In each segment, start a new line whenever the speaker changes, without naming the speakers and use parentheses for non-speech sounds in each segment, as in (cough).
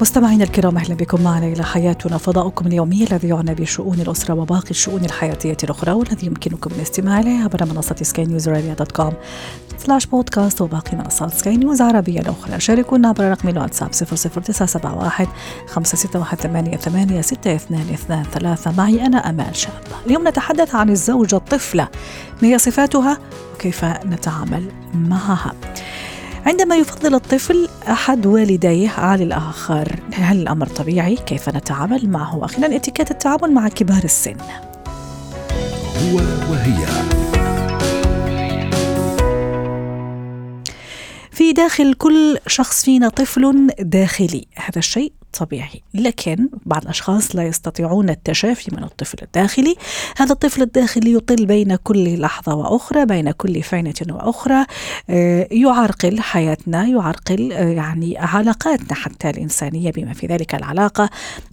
مستمعينا الكرام أهلا بكم معنا إلى حياتنا. فضاؤكم اليومي الذي يعنى بشؤون الأسرة وباقي الشؤون الحياتية الأخرى والذي يمكنكم الاستماع اليه عبر منصه سكاي نيوز dot com slash بودكاست وباقي منصات سكاي نيوز عربية الاخرى شاركونا عبر رقم الواتساب 00971 561 622 معي أنا أمال شاب. اليوم نتحدث عن الزوجة الطفلة ما هي صفاتها؟ وكيف نتعامل معها؟ عندما يفضل الطفل أحد والديه على الآخر. هل الأمر طبيعي؟ كيف نتعامل معه؟ أخيرا اتيكيت التعامل مع كبار السن.
هو وهي.
في داخل كل شخص فينا طفل داخلي. هذا الشيء طبيعي. لكن بعض الأشخاص لا يستطيعون التشافي من الطفل الداخلي. هذا الطفل الداخلي يطل بين كل لحظة وأخرى بين كل فينة وأخرى. آه، يعرقل حياتنا يعرقل آه، يعني علاقاتنا حتى الإنسانية بما في ذلك العلاقة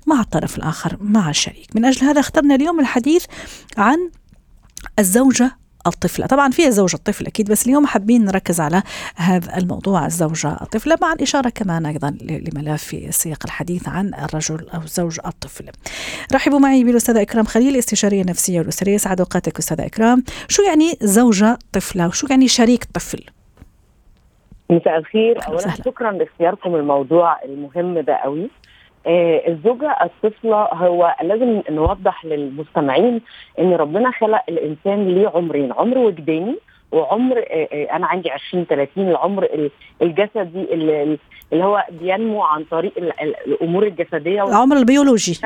مع الطرف الآخر مع الشريك. من أجل هذا اخترنا اليوم الحديث عن الزوجة الطفلة طبعا فيها زوجة الطفل أكيد بس اليوم حابين نركز على هذا الموضوع الزوجة الطفلة مع الإشارة كمان أيضا لملف في سياق الحديث عن الرجل أو زوج الطفل. رحبوا معي بالأستاذة إكرام خليل استشارية نفسية والأسرية سعد أوقاتك أستاذة إكرام. شو يعني زوجة طفلة وشو يعني شريك طفل؟
مساء الخير. اولا. شكرا لاختياركم الموضوع المهم ده قوي. آه الزوجة الطفلة هو لازم نوضح للمستمعين إن ربنا خلق الإنسان ليه عمرين عمر وجداني وعمر آه آه أنا عندي 20 30 العمر ال- الجسدي اللي, اللي هو بينمو عن طريق ال- ال- الأمور الجسدية
العمر البيولوجي.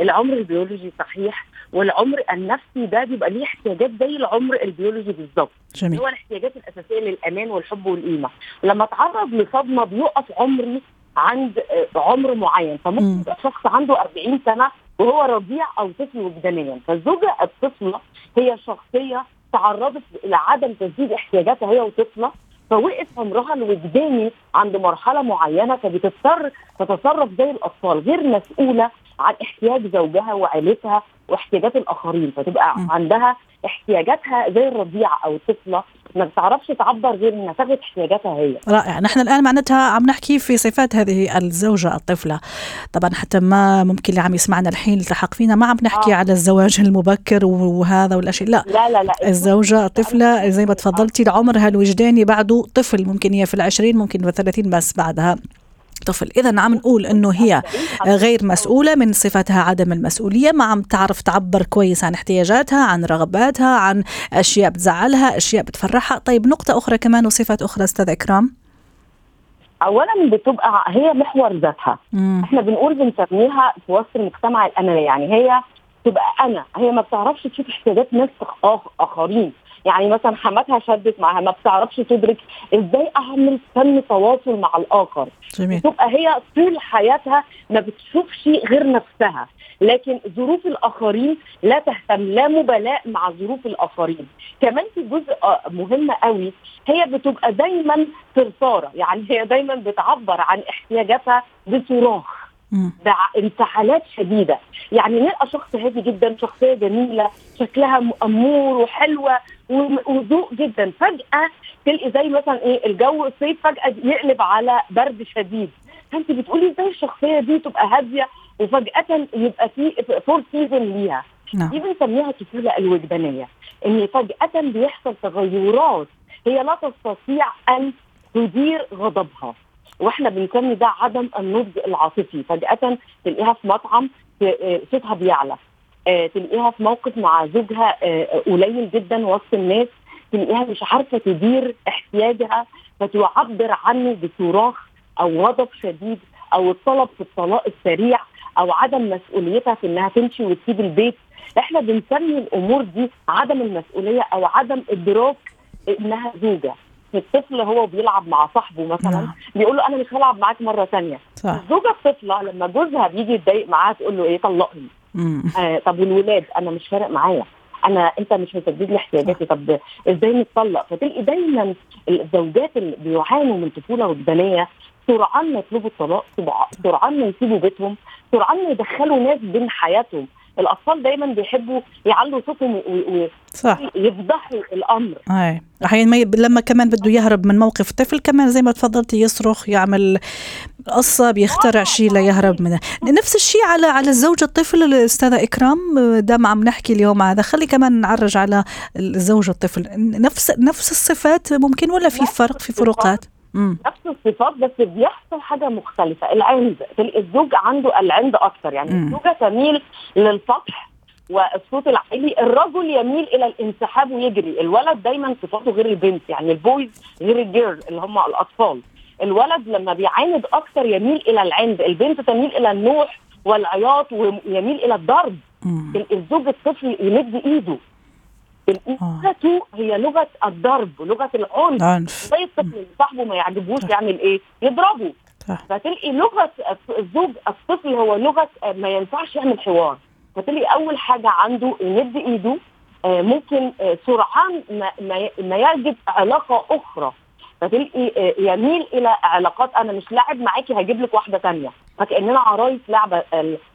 العمر البيولوجي صحيح والعمر النفسي ده بيبقى ليه احتياجات زي العمر البيولوجي بالظبط. هو الاحتياجات الأساسية للأمان والحب والقيمة. لما اتعرض لصدمة بيقف عمري عند عمر معين
مم.
فممكن يبقى شخص عنده 40 سنة وهو رضيع أو طفل وجدانيا فالزوجة الطفلة هي شخصية تعرضت إلى عدم تسديد احتياجاتها هي وطفلة فوقف عمرها الوجداني عند مرحلة معينة فبتضطر تتصرف زي الأطفال غير مسؤولة عن احتياج زوجها وعيلتها واحتياجات الآخرين فتبقى. عندها احتياجاتها زي الرضيعه أو الطفلة ما بتعرفش تعبر غير إنها تاخد احتياجاتها هي.
رائع. نحن الآن معناتها عم نحكي في صفات هذه الزوجة الطفلة. طبعا حتى ما ممكن اللي عم يسمعنا الحين التحق فينا ما عم نحكي
آه.
على الزواج المبكر وهذا والأشياء. لا
لا لا لا.
الزوجة الطفلة زي ما تفضلتي عمرها الوجداني بعده طفل ممكن هي في العشرين ممكن في الثلاثين بس بعدها. طفل. إذا عم نقول أنه هي غير مسؤولة من صفتها عدم المسؤولية. ما عم تعرف تعبر كويس عن احتياجاتها عن رغباتها عن أشياء بتزعلها أشياء بتفرحها. طيب نقطة أخرى كمان وصفات أخرى أستاذ إكرام.
اولا بتبقى هي محور ذاتها.
مم.
إحنا بنقول بنسميها في وسط المجتمع الانانيه يعني هي تبقى أنا. هي ما بتعرفش تشوف احتياجات ناس آخرين. يعني مثلا حماتها شدت معاها ما بتعرفش تدرك إزاي اعمل فن تواصل مع الآخر.
جميل.
تبقى هي طول حياتها ما بتشوفش غير نفسها. لكن ظروف الآخرين لا تهتم لا مبالاة مع ظروف الآخرين. كمان في جزء آه، مهم قوي هي بتبقى دايما ثرثاره يعني هي دايما بتعبر عن احتياجاتها بصراخ. بانفعالات شديدة. يعني نلقى شخص هادي جدا شخصية جميلة شكلها امور وحلوة. وذوق جدا. فجأة تلقي زي مثلا إيه الجو الصيف فجأة يقلب على برد شديد. فأنت بتقولي إزاي الشخصية دي تبقى هادية وفجأة يبقى في four season ليها.
نعم.
دي بنسميها الطفوله الوجدانية. إن فجأة بيحصل تغيرات. هي لا تستطيع أن تدير غضبها. وإحنا بنسمي ده عدم النضج العاطفي. فجأة تلاقيها في مطعم آه، صوتها بيعلى. تلاقيها في موقف مع زوجها آه، قليل جدا وسط الناس. تلاقيها مش عارفة تدير احتياجها فتعبر عنه بصراخ أو غضب شديد أو الطلب في الطلاق السريع أو عدم مسؤوليتها في إنها تمشي وتسيب البيت. إحنا بنسمي الأمور دي عدم المسؤولية أو عدم إدراك إنها زوجة. الطفل هو بيلعب مع صاحبه مثلا
نعم.
بيقول له أنا مش هلعب معاك مرة
ثانية
الزوجة الطفلة لما جوزها بيجي يتضايق معاها تقول له إيه طلقني. آه طب والولاد أنا مش فارق معايا. أنا أنت مش مسدد لي احتياجاتي. طب إزاي نتطلق فتلاقي دايما الزوجات اللي بيعانوا من طفولة وجدانية سرعان ما يطلبوا الطلاق سرعان ما يسيبوا بيتهم سرعان ما يدخلوا ناس بين حياتهم. الأطفال دايما بيحبوا يعلوا صوتهم ويفضحوا الأمر.
اي أحيانا لما كمان بده يهرب من موقف طفل كمان زي ما تفضلتي يصرخ يعمل قصة بيخترع شيء ليهرب منه نفس الشيء على على الزوج الطفل الأستاذة إكرام دام عم نحكي اليوم هذا. خلي كمان نعرج على الزوج الطفل. نفس نفس الصفات ممكن ولا في فرق في فروقات؟
نفس الصفات بس بيحصل حاجة مختلفة. العند الزوج عنده العند أكثر يعني. الزوجة تميل للسطح والصوت العالي الرجل يميل إلى الانسحاب ويجري. الولد دايما صفاته غير البنت يعني ال boys غير ال girl اللي هم الأطفال. الولد لما بيعاند أكثر يميل إلى العند البنت تميل إلى النوح والعياط ويميل إلى الضرب. الزوج الطفل يمد إيده. لغته هي لغة الضرب لغة العنف. زي الطفل اللي صاحبه ما يعجبوش يعمل إيه؟ يضربه. فتلقي لغة الزوج الطفل هو لغة ما ينفعش يعمل حوار. فتلقي أول حاجة عنده يمد إيده آه، ممكن آه، سرعان ما يجد علاقة أخرى. فتلقي يميل إلى علاقات أنا مش لاعب معاكي هجيب لك واحدة ثانية فكأننا عرايس لعبة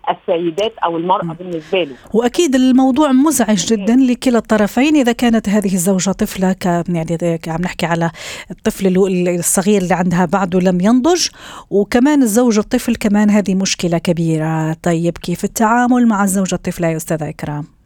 السيدات أو المرأة بالنسبة له
وأكيد الموضوع مزعج جدا لكلا الطرفين. إذا كانت هذه الزوجة طفلة ك يعني عم نحكي على الطفل الصغير اللي عندها بعده لم ينضج وكمان الزوج الطفل كمان هذه مشكلة كبيرة. طيب كيف التعامل مع الزوجة الطفلة يا أستاذة إكرام؟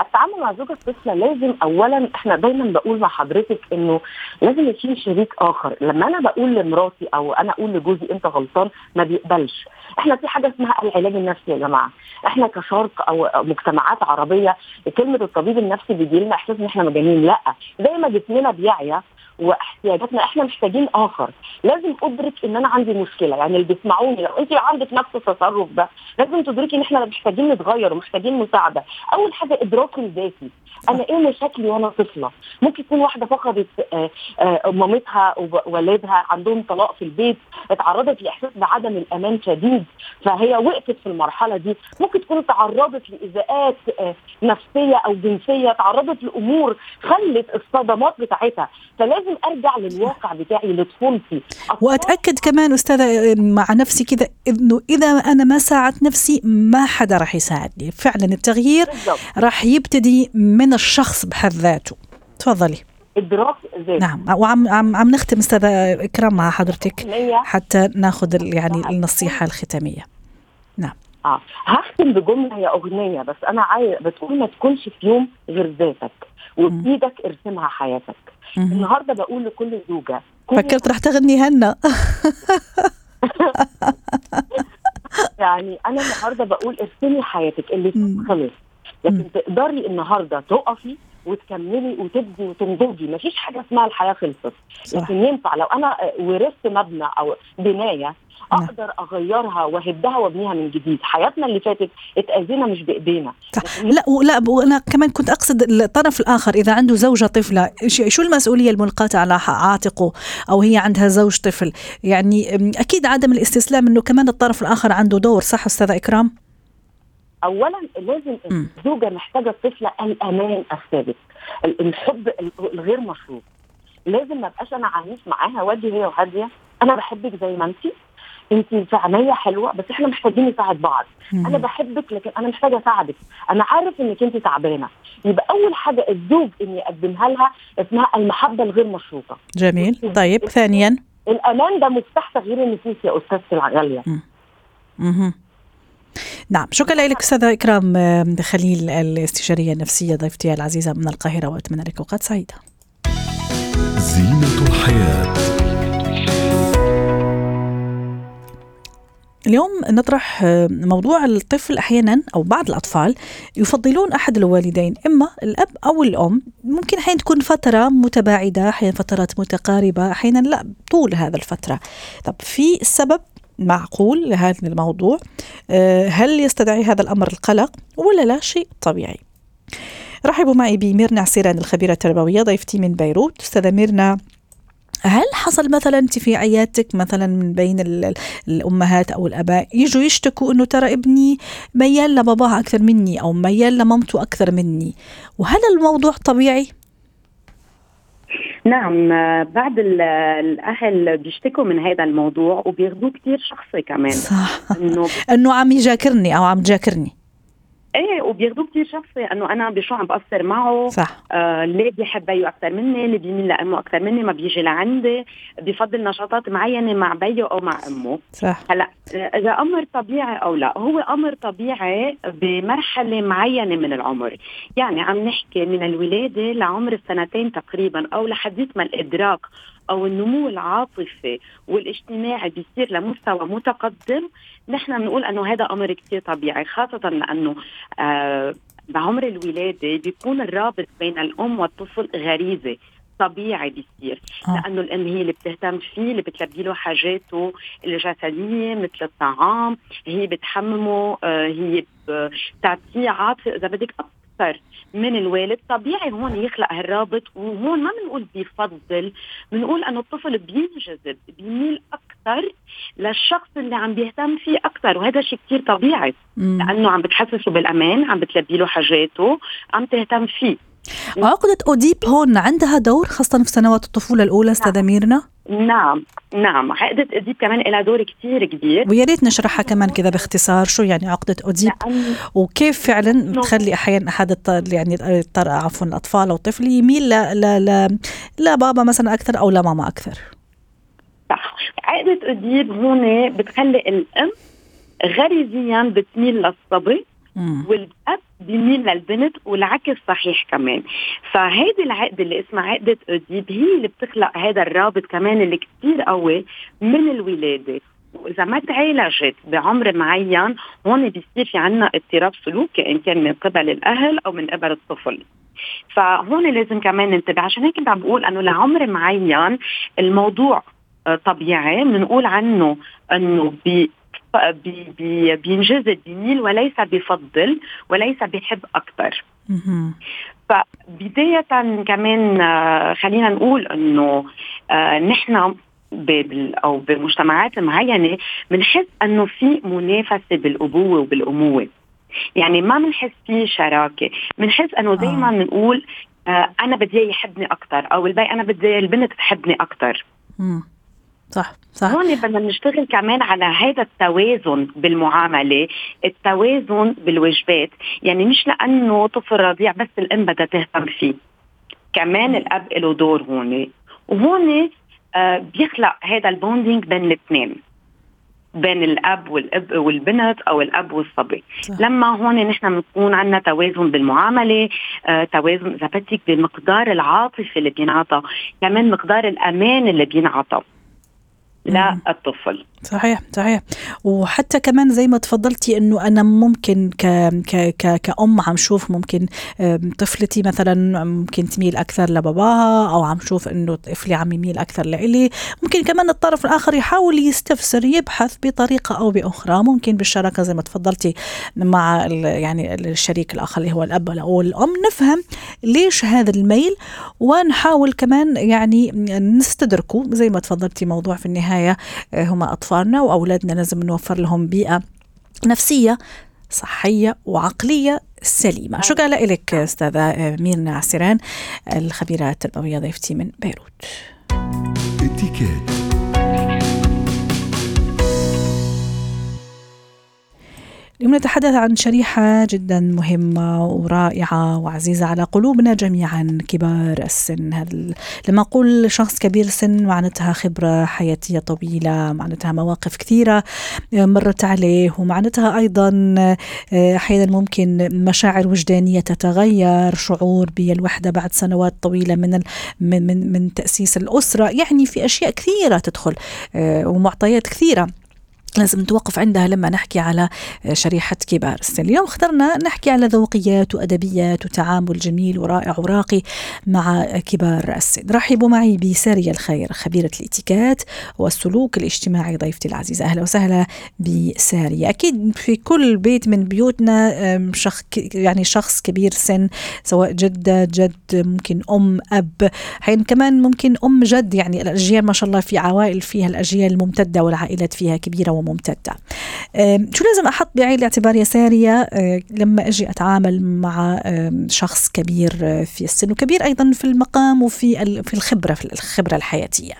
التعامل مع زوجة الطفلة لازم اولا إحنا دايما بقول مع حضرتك إنه لازم يكون شريك آخر. لما أنا بقول لمراتي أو أنا أقول لجوزي أنت غلطان ما بيقبلش. إحنا في حاجة اسمها العلاج النفسي يا جماعة. إحنا كشرق أو مجتمعات عربية كلمة الطبيب النفسي بيجي لنا إحساس إن إحنا مجانين. لأ زي ما جسمنا بيعيا واحتياجاتنا إحنا محتاجين آخر. لازم أدرك إن أنا عندي مشكلة. يعني اللي بيسمعوني لو انت عندك نفس التصرف ده لازم تدركي إن إحنا محتاجين نتغير ومحتاجين مساعدة. أول حاجة إدراك الذاتي. أنا إيه مشاكلي وأنا طفلة؟ ممكن تكون واحدة فقدت آه، آه، مامتها ووالدها عندهم طلاق في البيت اتعرضت لإحساس بعدم الأمان شديد فهي وقفت في المرحلة دي. ممكن تكون تعرضت لايذاءات آه، نفسية أو جنسية تعرضت لأمور خلت الصدمات بتاعتها. فلازم أرجع للواقع بتاعي لطفولتي.
وأتأكد كمان أستاذة مع نفسي كذا إنه إذا أنا ما ساعدت نفسي ما حدا راح يساعدني. فعلا التغيير راح يبتدي من الشخص بحد ذاته. تفضلي.
إدراك ذاتي.
نعم. وعم عم عم نختم أستاذة إكرام مع حضرتك حتى ناخذ يعني النصيحة الختامية. نعم.
آه. هختم بجملة هي أغنية بس أنا عايز بتقول ما تكونش في يوم غير ذاتك وبإيدك ارسمها حياتك. النهارده بقول لكل زوجة
فكرت رح تغني هنا (laughs)
يعني أنا النهارده بقول ارسمي حياتك اللي خلص لكن تقدري النهارده تقفي وتكملي وتبدي وتنضجي. مفيش حاجة اسمها الحياة خلصت. لكن ينفع. لو أنا ورثت مبنى أو بناية نعم. أقدر أغيرها وأهدها وأبنيها من جديد. حياتنا اللي فاتت اتأذينا مش بإيدينا.
لا لا وأنا كمان كنت أقصد الطرف الآخر. إذا عنده زوجة طفلة شو المسؤولية الملقاة على عاتقه؟ أو هي عندها زوج طفل؟ يعني أكيد عدم الاستسلام إنه كمان الطرف الآخر عنده دور صح أستاذة إكرام؟
اولا لازم الزوجة محتاجة الطفله الأمان الثابت الحب الغير مشروط لازم ما أبقاش أنا عنيف معاها وادي هي وهادية أنا بحبك زي ما انت انت في عينيا حلوة بس إحنا محتاجين نساعد بعض. مم. أنا بحبك لكن أنا محتاجة أساعدك. أنا عارف إنك انت تعبانة. يبقى أول حاجة الزوج إني أقدمها لها اسمها المحبة الغير مشروطة.
جميل. طيب ثانيا.
الأمان ده مفتاح تغيير النفوس يا استاذتي الغاليه
أها نعم شكرا لك أستاذة إكرام خليل الاستشارية النفسية ضيفتي العزيزة من القاهرة وأتمنى لك أوقات سعيدة. زينة الحياة. اليوم نطرح موضوع الطفل أحيانا أو بعض الأطفال يفضلون أحد الوالدين إما الأب أو الأم. ممكن أحيانا تكون فترة متباعدة أحيانا فترات متقاربة أحيانا لا طول هذا الفترة. طب في سبب معقول لهذا الموضوع. آه، هل يستدعي هذا الأمر القلق ولا لا؟ شيء طبيعي. رحبوا معي بميرنا عسيران الخبيرة التربوية ضيفتي من بيروت. أستاذة ميرنا هل حصل مثلا انت في عيادتك مثلا من بين الأمهات أو الأباء؟ يجوا يشتكوا إنه ترى ابني ميال لباباه أكثر مني أو ميال لمامته أكثر مني. وهل الموضوع طبيعي؟
نعم بعض الأهل بيشتكوا من هذا الموضوع وبياخذوه كثير شخصي كمان.
صح. إنه (laughs) إنه عم يجاكرني أو عم تجاكرني.
إيه وبياخذوه كثير شخصي انه أنا بشو عم بقصر معه.
صح.
آه ليه بيحب بيو أكثر مني؟ اللي بيميل لأمه أكثر مني؟ ما بيجي لعندي. بفضل نشاطات معينة مع بيو أو مع أمه.
صح.
هلأ إذا أمر طبيعي أو لا هو أمر طبيعي بمرحلة معينة من العمر. يعني عم نحكي من الولادة لعمر السنتين تقريبا أو لحديث ما الإدراك أو النمو العاطفي والاجتماعي بيصير لمستوى متقدم نحن بنقول إنه هذا أمر كثير طبيعي خاصة لأنه آه بعمر الولادة بيكون الرابط بين الأم والطفل غريزة طبيعي بيصير آه. لأنه الأم هي اللي بتهتم فيه اللي بتلبي له حاجاته الجسدية مثل الطعام هي بتحممه آه هي بتعطيه عاطفة إذا بدك أكثر من الوالد. طبيعي هون يخلق هالرابط وهون ما بنقول بيفضل بنقول إنه الطفل بينجذب بيميل أكثر للشخص اللي عم بيهتم فيه أكثر وهذا شيء كثير طبيعي. مم. لأنه عم بتحسسه بالأمان عم بتلبي له حاجاته عم تهتم فيه.
عقدة أوديب هون عندها دور خاصة في سنوات الطفولة الأولى أستاذة نعم. ميرنا؟
نعم نعم. عقدة أوديب كمان لها دور كثير كبير.
ويا ريت نشرحها كمان كذا باختصار شو يعني عقدة أوديب؟ وكيف فعلا بتخلي أحيانا أحد الطر يعني الطر عفوا الأطفال أو الطفل يميل ل ل لبابا مثلا أكثر أو لماما أكثر؟
صح. عقدة أوديب هون بتخلي الأم غريزيا بتميل للصبي والأب بيميل للبنت والعكس صحيح كمان. فهيدي العقده اللي اسمها عقدة أوديب هي اللي بتخلق هذا الرابط كمان اللي كثير قوي من الولادة. وإذا ما تعالجت بعمر معين هون بيصير في عنا اضطراب سلوكي إن كان من قبل الأهل أو من قبل الطفل. فهون لازم كمان ننتبه عشان هيك عم بقول إنه لعمر معين الموضوع آه، طبيعي بنقول عنه إنه بي بي بي بينجذب بيميل وليس بفضل وليس بيحب أكثر فبداية كمان آه، خلينا نقول إنه آه، نحن أو بمجتمعات معينه بنحس إنه في منافسة بالأبوة وبالأموة. يعني ما بنحس في شراكة. بنحس إنه دائما بنقول آه أنا بدي يحبني أكثر أو البي أنا بدي البنت تحبني أكثر
صح صح
هون بدنا نشتغل كمان على هذا التوازن بالمعاملة، التوازن بالواجبات، يعني مش لأنه طفل رضيع بس الأم بدها تهتم فيه. كمان الأب له دور هون، وهون آه بيخلق هذا ال bonding بين الاثنين. بين الأب والأب والبنت أو الأب والصبي صح. لما هون نحن بنكون عندنا توازن بالمعاملة آه، توازن إذا بدك بمقدار العاطفة اللي بينعطى كمان مقدار أمان اللي بينعطى للطفل
صحيح صحيح. وحتى كمان زي ما تفضلتي إنه أنا ممكن ك ك ك كأم عم شوف ممكن طفلتي مثلا ممكن تميل أكثر لباباها أو عم شوف إنه طفلي عم يميل أكثر لإلي. ممكن كمان الطرف الآخر يحاول يستفسر يبحث بطريقة أو بأخرى. ممكن بالشراكة زي ما تفضلتي مع يعني الشريك الآخر اللي هو الأب أو الأم. نفهم ليش هذا الميل ونحاول كمان يعني نستدركه. زي ما تفضلتي موضوع في النهاية آه، هما أطفالنا وأولادنا لازم نوفر لهم بيئة نفسية صحية وعقلية سليمة. شكرا لك أستاذة ميرنا عسيران الخبيرة التربوية ضيفتي من بيروت. اليوم نتحدث عن شريحة جدا مهمة ورائعة وعزيزة على قلوبنا جميعا كبار السن. لما أقول شخص كبير السن معناتها خبرة حياتية طويلة معناتها مواقف كثيرة مرت عليه ومعناتها أيضا أحيانا ممكن مشاعر وجدانية تتغير شعور بالوحدة بعد سنوات طويلة من من من, من تأسيس الأسرة. يعني في أشياء كثيرة تدخل ومعطيات كثيرة. لازم نتوقف عندها لما نحكي على شريحة كبار السن. اليوم اخترنا نحكي على ذوقيات وأدبيات وتعامل جميل ورائع وراقي مع كبار السن. رحبوا معي بسارية الخير خبيرة الإتيكات والسلوك الاجتماعي ضيفتي العزيزة. أهلا وسهلا بسارية. أكيد في كل بيت من بيوتنا شخص يعني شخص كبير سن سواء جدة جد ممكن أم أب. حين كمان ممكن أم جد يعني الأجيال ما شاء الله في عوائل فيها الأجيال الممتدة والعائلات فيها كبيرة وممتدة شو لازم أحط بعين الاعتبار يا سارية؟ لما أجي أتعامل مع شخص كبير في السن وكبير أيضا في المقام وفي في الخبرة في الخبرة الحياتية.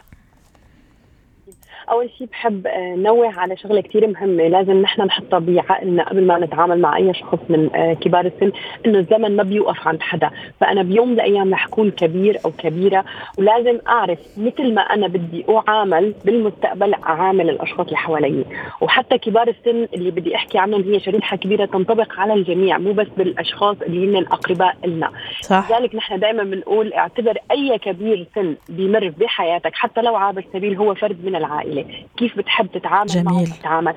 أول شيء بحب آه، نوه على شغلة كثير مهمة. لازم نحن نحطها بعقلنا قبل ما نتعامل مع أي شخص من آه، كبار السن إنه الزمن ما بيوقف عند حدا. فأنا بيوم من الأيام رح أكون كبير أو كبيرة ولازم أعرف مثل ما أنا بدي أعامل بالمستقبل أعامل الأشخاص اللي حوالي وحتى كبار السن اللي بدي أحكي عنهم هي شريحة كبيرة تنطبق على الجميع مو بس بالأشخاص اللي هن الأقرباء لنا صح. لذلك نحن دائما بنقول اعتبر أي كبير سن بيمر بحياتك حتى لو عابر سبيل هو فرد من العائلة. كيف بتحب تتعامل جميل. معه تتعامل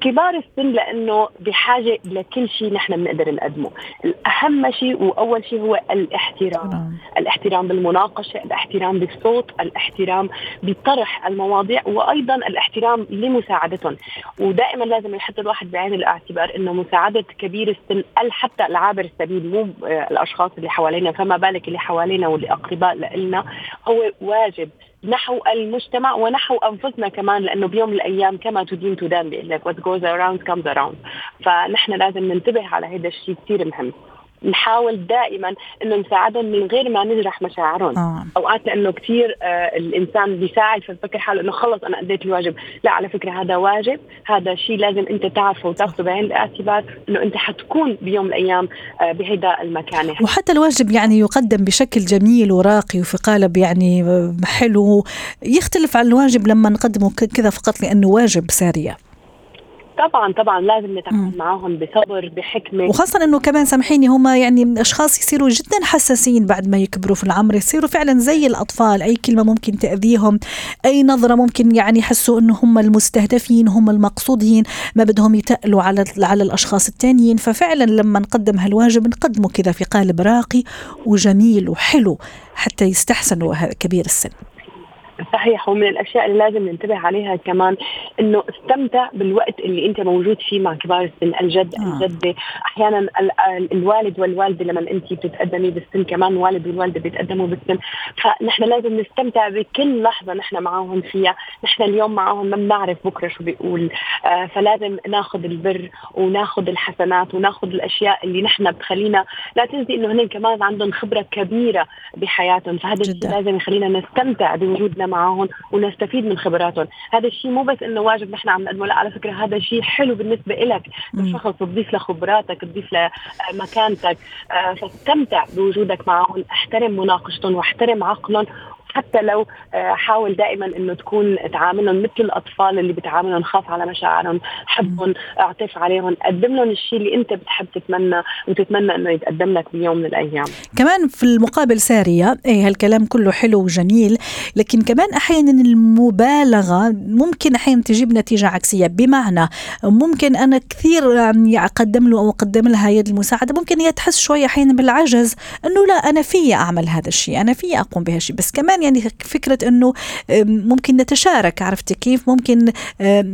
كبار السن لأنه بحاجة لكل شيء نحن بنقدر نقدمه، الأهم شيء وأول شيء هو الاحترام، نعم. الاحترام بالمناقشة، الاحترام بالصوت، الاحترام بطرح المواضيع وأيضا الاحترام لمساعدتهم، ودائما لازم يحط الواحد بعين الاعتبار إنه مساعدة كبير السن حتى العابر السبيل مو الأشخاص اللي حوالينا. فما بالك اللي حوالينا واللي أقرباء لنا هو واجب. نحو المجتمع ونحو أنفسنا كمان لأنه بيوم من الأيام كما تدين تدان بيقول لك what goes around comes around. فنحن لازم ننتبه على هذا الشيء كثير مهم. نحاول دائما إنه نساعدهم من غير ما نجرح مشاعرهم. آه. أوقات لأنه كثير آه الإنسان بيساعد فبفكر حاله إنه خلص أنا أديت الواجب. لا على فكرة هذا واجب. هذا شيء لازم أنت تعرفه وتأخذه بعين الاعتبار إنه أنت حتكون بيوم من الأيام آه بهيدا المكان
وحتى الواجب يعني يقدم بشكل جميل وراقي وفي قالب يعني حلو. يختلف عن الواجب لما نقدمه كذا فقط لأنه واجب ساريه
طبعا طبعا لازم نتعامل معهم بصبر بحكمة.
وخاصة إنه كمان سامحيني هم يعني أشخاص يصيروا جدا حساسين بعد ما يكبروا في العمر يصيروا فعلا زي الأطفال أي كلمة ممكن تأذيهم أي نظرة ممكن يعني يحسوا إنه هم المستهدفين هم المقصودين ما بدهم يتقلوا على على الأشخاص الثانيين ففعلا لما نقدم هالواجب نقدمه كذا في قالب راقي وجميل وحلو حتى يستحسنوا كبير السن.
صحيح ومن الأشياء اللي لازم ننتبه عليها كمان إنه استمتع بالوقت اللي أنت موجود فيه مع كبار السن الجد آه. الجدة. أحيانا الوالد والوالدة لما أنت بتتقدمي بالسن كمان الوالد والوالدة بيتقدموا بالسن. فنحن لازم نستمتع بكل لحظة نحن معاهم فيها. نحن اليوم معاهم ما بنعرف بكرة شو بيقول. آه فلازم ناخذ البر وناخذ الحسنات وناخذ الأشياء اللي نحن بتخلينا لا تنسي إنه هن كمان عندهم خبرة كبيرة بحياتهم. فهذا لازم يخلينا نستمتع بوجودنا معهم ونستفيد من خبراتهم. هذا الشيء مو بس إنه واجب نحن عم نقدمه لا على فكرة هذا شيء حلو بالنسبة لك كشخص تضيف لخبراتك تضيف لمكانتك آه، فاستمتع بوجودك معهم. أحترم مناقشتهم واحترم عقلهم حتى لو آه، حاول دائما إنه تكون تعاملهم مثل الأطفال اللي بتعاملهم خاف على مشاعرهم حبهم اعطف عليهم قدم لهم الشيء اللي أنت بتحب تتمنى وتتمنى إنه يتقدم لك بيوم من الأيام
كمان في المقابل سارية إيه هالكلام كله حلو وجميل لكن كمان أحيانا المبالغة ممكن أحيانا تجيب نتيجة عكسية. بمعنى ممكن أنا كثير يعني أقدم له أو أقدم لها يد المساعدة ممكن هي تحس شوية أحيانا بالعجز إنه لا أنا في أعمل هذا الشيء أنا في أقوم بهالشيء بس كمان يعني فكرة أنه ممكن نتشارك عرفتي كيف؟ ممكن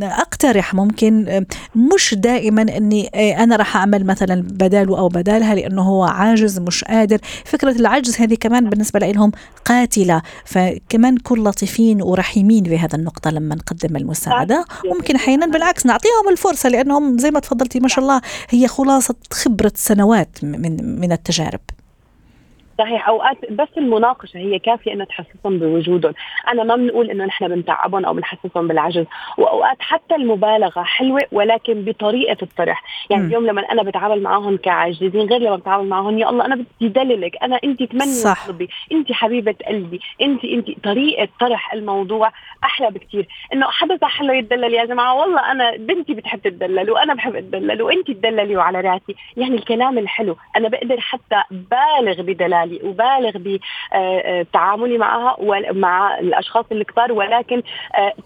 أقترح ممكن مش دائما أني أنا راح أعمل مثلا بداله أو بدالها لأنه هو عاجز مش قادر. فكرة العجز هذه كمان بالنسبة لهم قاتلة. فكمان نكون لطيفين ورحيمين بهذا النقطة لما نقدم المساعدة. ممكن أحيانا بالعكس نعطيهم الفرصة لأنهم زي ما تفضلتي ما شاء الله هي خلاصة خبرة سنوات من من التجارب.
صحيح أوقات بس المناقشة هي كافية إنها تحسسهم بوجودهم، أنا ما بنقول إنه نحن بنتعبهم أو بنحسسهم بالعجز، وأوقات حتى المبالغة حلوة ولكن بطريقة الطرح، يعني م. اليوم لما أنا بتعامل معهم كعاجزين غير لما بتعامل معهم يا الله أنا بدي دللك، أنا انت تمني مطلبي، انت حبيبة قلبي، انت انت. طريقة طرح الموضوع أحلى بكثير، إنه حدا صح له يتدلل يا جماعة. والله أنا بنتي بتحب تتدلل وأنا بحب أتدلل وانت تدللي وعلى رأسي، يعني الكلام الحلو، أنا بقدر حتى بالغ بدلال عيالي أبالغ بتعاملي معها ومع الأشخاص الكبار ولكن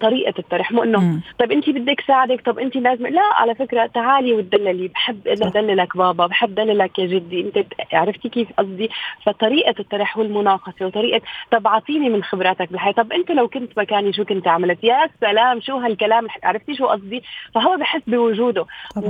طريقة الطرح مو إنه طيب أنت بدك ساعدك طب أنت لازم لا على فكرة تعالي وتدللي بحب أدللك بابا بحب دللك يا جدي أنت عرفتي كيف قصدي؟ فطريقة الطرح والمناقشة وطريقة طب أعطيني من خبراتك بالحياة طب أنت لو كنت مكاني شو كنت عملت؟ يا سلام شو هالكلام عرفتي شو قصدي؟ فهو بحس بوجوده.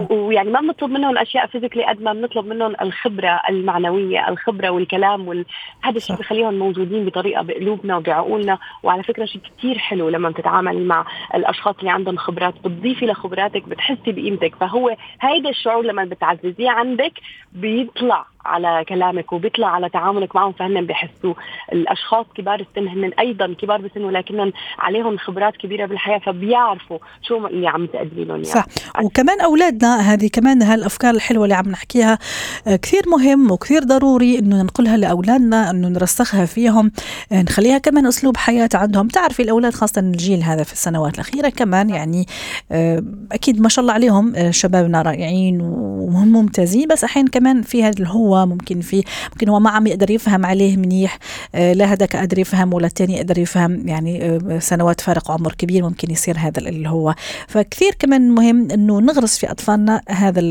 ويعني ما بنطلب منهم أشياء فيزيكلي قد ما بنطلب منهم الخبرة المعنوية الخبرة والكلام وال... هذا الشيء بخليهم موجودين بطريقة بقلوبنا وبعقولنا وعلى فكرة شيء كثير حلو لما بتتعاملي مع الأشخاص اللي عندهم خبرات بتضيفي لخبراتك بتحسي بقيمتك. فهو هيدا الشعور لما بتعززيه عندك بيطلع. على كلامك وبيطلع على تعاملك معهم فهن بيحسوا الأشخاص كبار السن هن أيضا كبار بالسن ولكنهم عليهم خبرات كبيرة بالحياة فبيعرفوا شو اللي عم تقدمي يعني.
صح وكمان أولادنا هذه كمان هالأفكار الحلوة اللي عم نحكيها آه، كثير مهم وكثير ضروري إنه ننقلها لأولادنا إنه نرسخها فيهم آه، نخليها كمان أسلوب حياة عندهم تعرفي الأولاد خاصة الجيل هذا في السنوات الأخيرة كمان يعني آه، أكيد ما شاء الله عليهم شبابنا رائعين وهم ممتازين بس أحيانا كمان في هذا الهو ممكن في ممكن هو ما عم يقدر يفهم عليه منيح آه، لا هذاك قادر يفهم ولا الثاني يقدر يفهم يعني آه، سنوات فارق عمر كبير ممكن يصير هذا اللي هو. فكثير كمان مهم إنه نغرس في أطفالنا هذا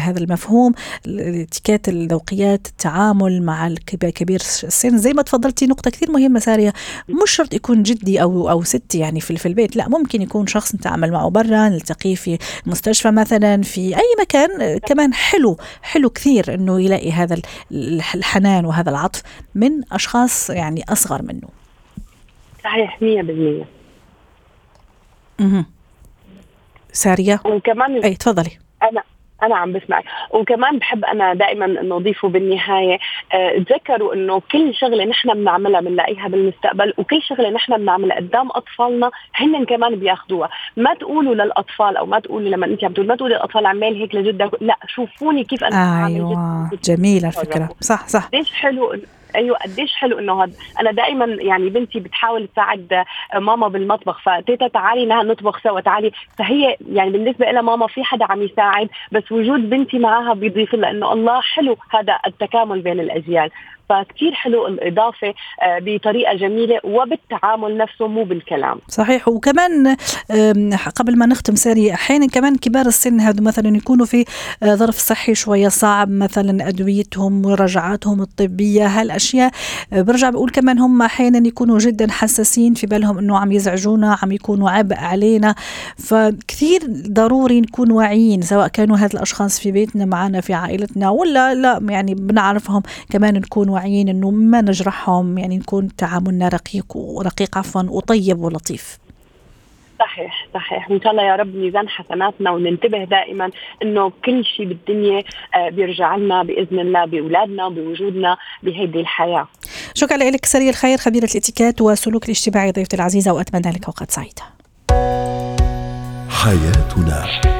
هذا المفهوم الاتيكيت الذوقيات التعامل مع الكبير السن. زي ما تفضلتي نقطة كثير مهمة سارية. مش شرط يكون جدي أو أو ستي يعني في في البيت لا ممكن يكون شخص نتعامل معه برا نلتقيه في مستشفى مثلا في أي مكان آه، كمان حلو حلو كثير إنه يلاقي هذا الحنان وهذا العطف من أشخاص يعني أصغر منه.
صحيح 100%
أها سارية؟
وكمان
أي تفضلي.
أنا أنا عم بسمعك. وكمان بحب أنا دائما إنه أضيفه بالنهاية. أه تذكروا إنه كل شغلة نحن بنعملها بنلاقيها بالمستقبل وكل شغلة نحن بنعملها قدام أطفالنا هن كمان بياخذوها ما تقولوا للأطفال أو ما تقولوا لما أنت عم تقول ما تقولي الاطفال عمال هيك لجدك. لا شوفوني كيف
أنا أيوه جميله الفكرة صح صح.
ليش حلو أيوه قديش حلو إنه هذا أنا دائما يعني بنتي بتحاول تساعد ماما بالمطبخ فتيتا تعالي نطبخ سوا تعالي. فهي يعني بالنسبة لها ماما في حدا عم يساعد بس وجود بنتي معها بيضيف لها إنه الله حلو هذا التكامل بين الأجيال. فكتير حلو الإضافة آه، بطريقة جميلة وبالتعامل نفسه مو بالكلام.
صحيح. وكمان قبل ما نختم ساري أحيانا كمان كبار السن هذا مثلا يكونوا في آه، ظرف صحي شوية صعب مثلا أدويتهم مراجعاتهم الطبية هالأشياء. آه، برجع بقول كمان هم أحيانا يكونوا جدا حساسين في بالهم أنه عم يزعجونا عم يكونوا عبء علينا. فكثير ضروري نكون واعيين سواء كانوا هذا الأشخاص في بيتنا معنا في عائلتنا ولا لا يعني بنعرفهم كمان نكون واعيين إنه ما نجرحهم يعني نكون تعاملنا رقيق ورقيق عفوا وطيب ولطيف.
صحيح صحيح. وان شاء الله يا رب ميزان حسناتنا وننتبه دائما إنه كل شيء بالدنيا آه، بيرجع لنا بإذن الله بأولادنا بوجودنا بهيدي الحياة.
شكرا لك سري الخير خبيرة الإتيكيت وسلوك الاجتماعي ضيفتي العزيزة وأتمنى لك اوقات سعيدة. حياتنا.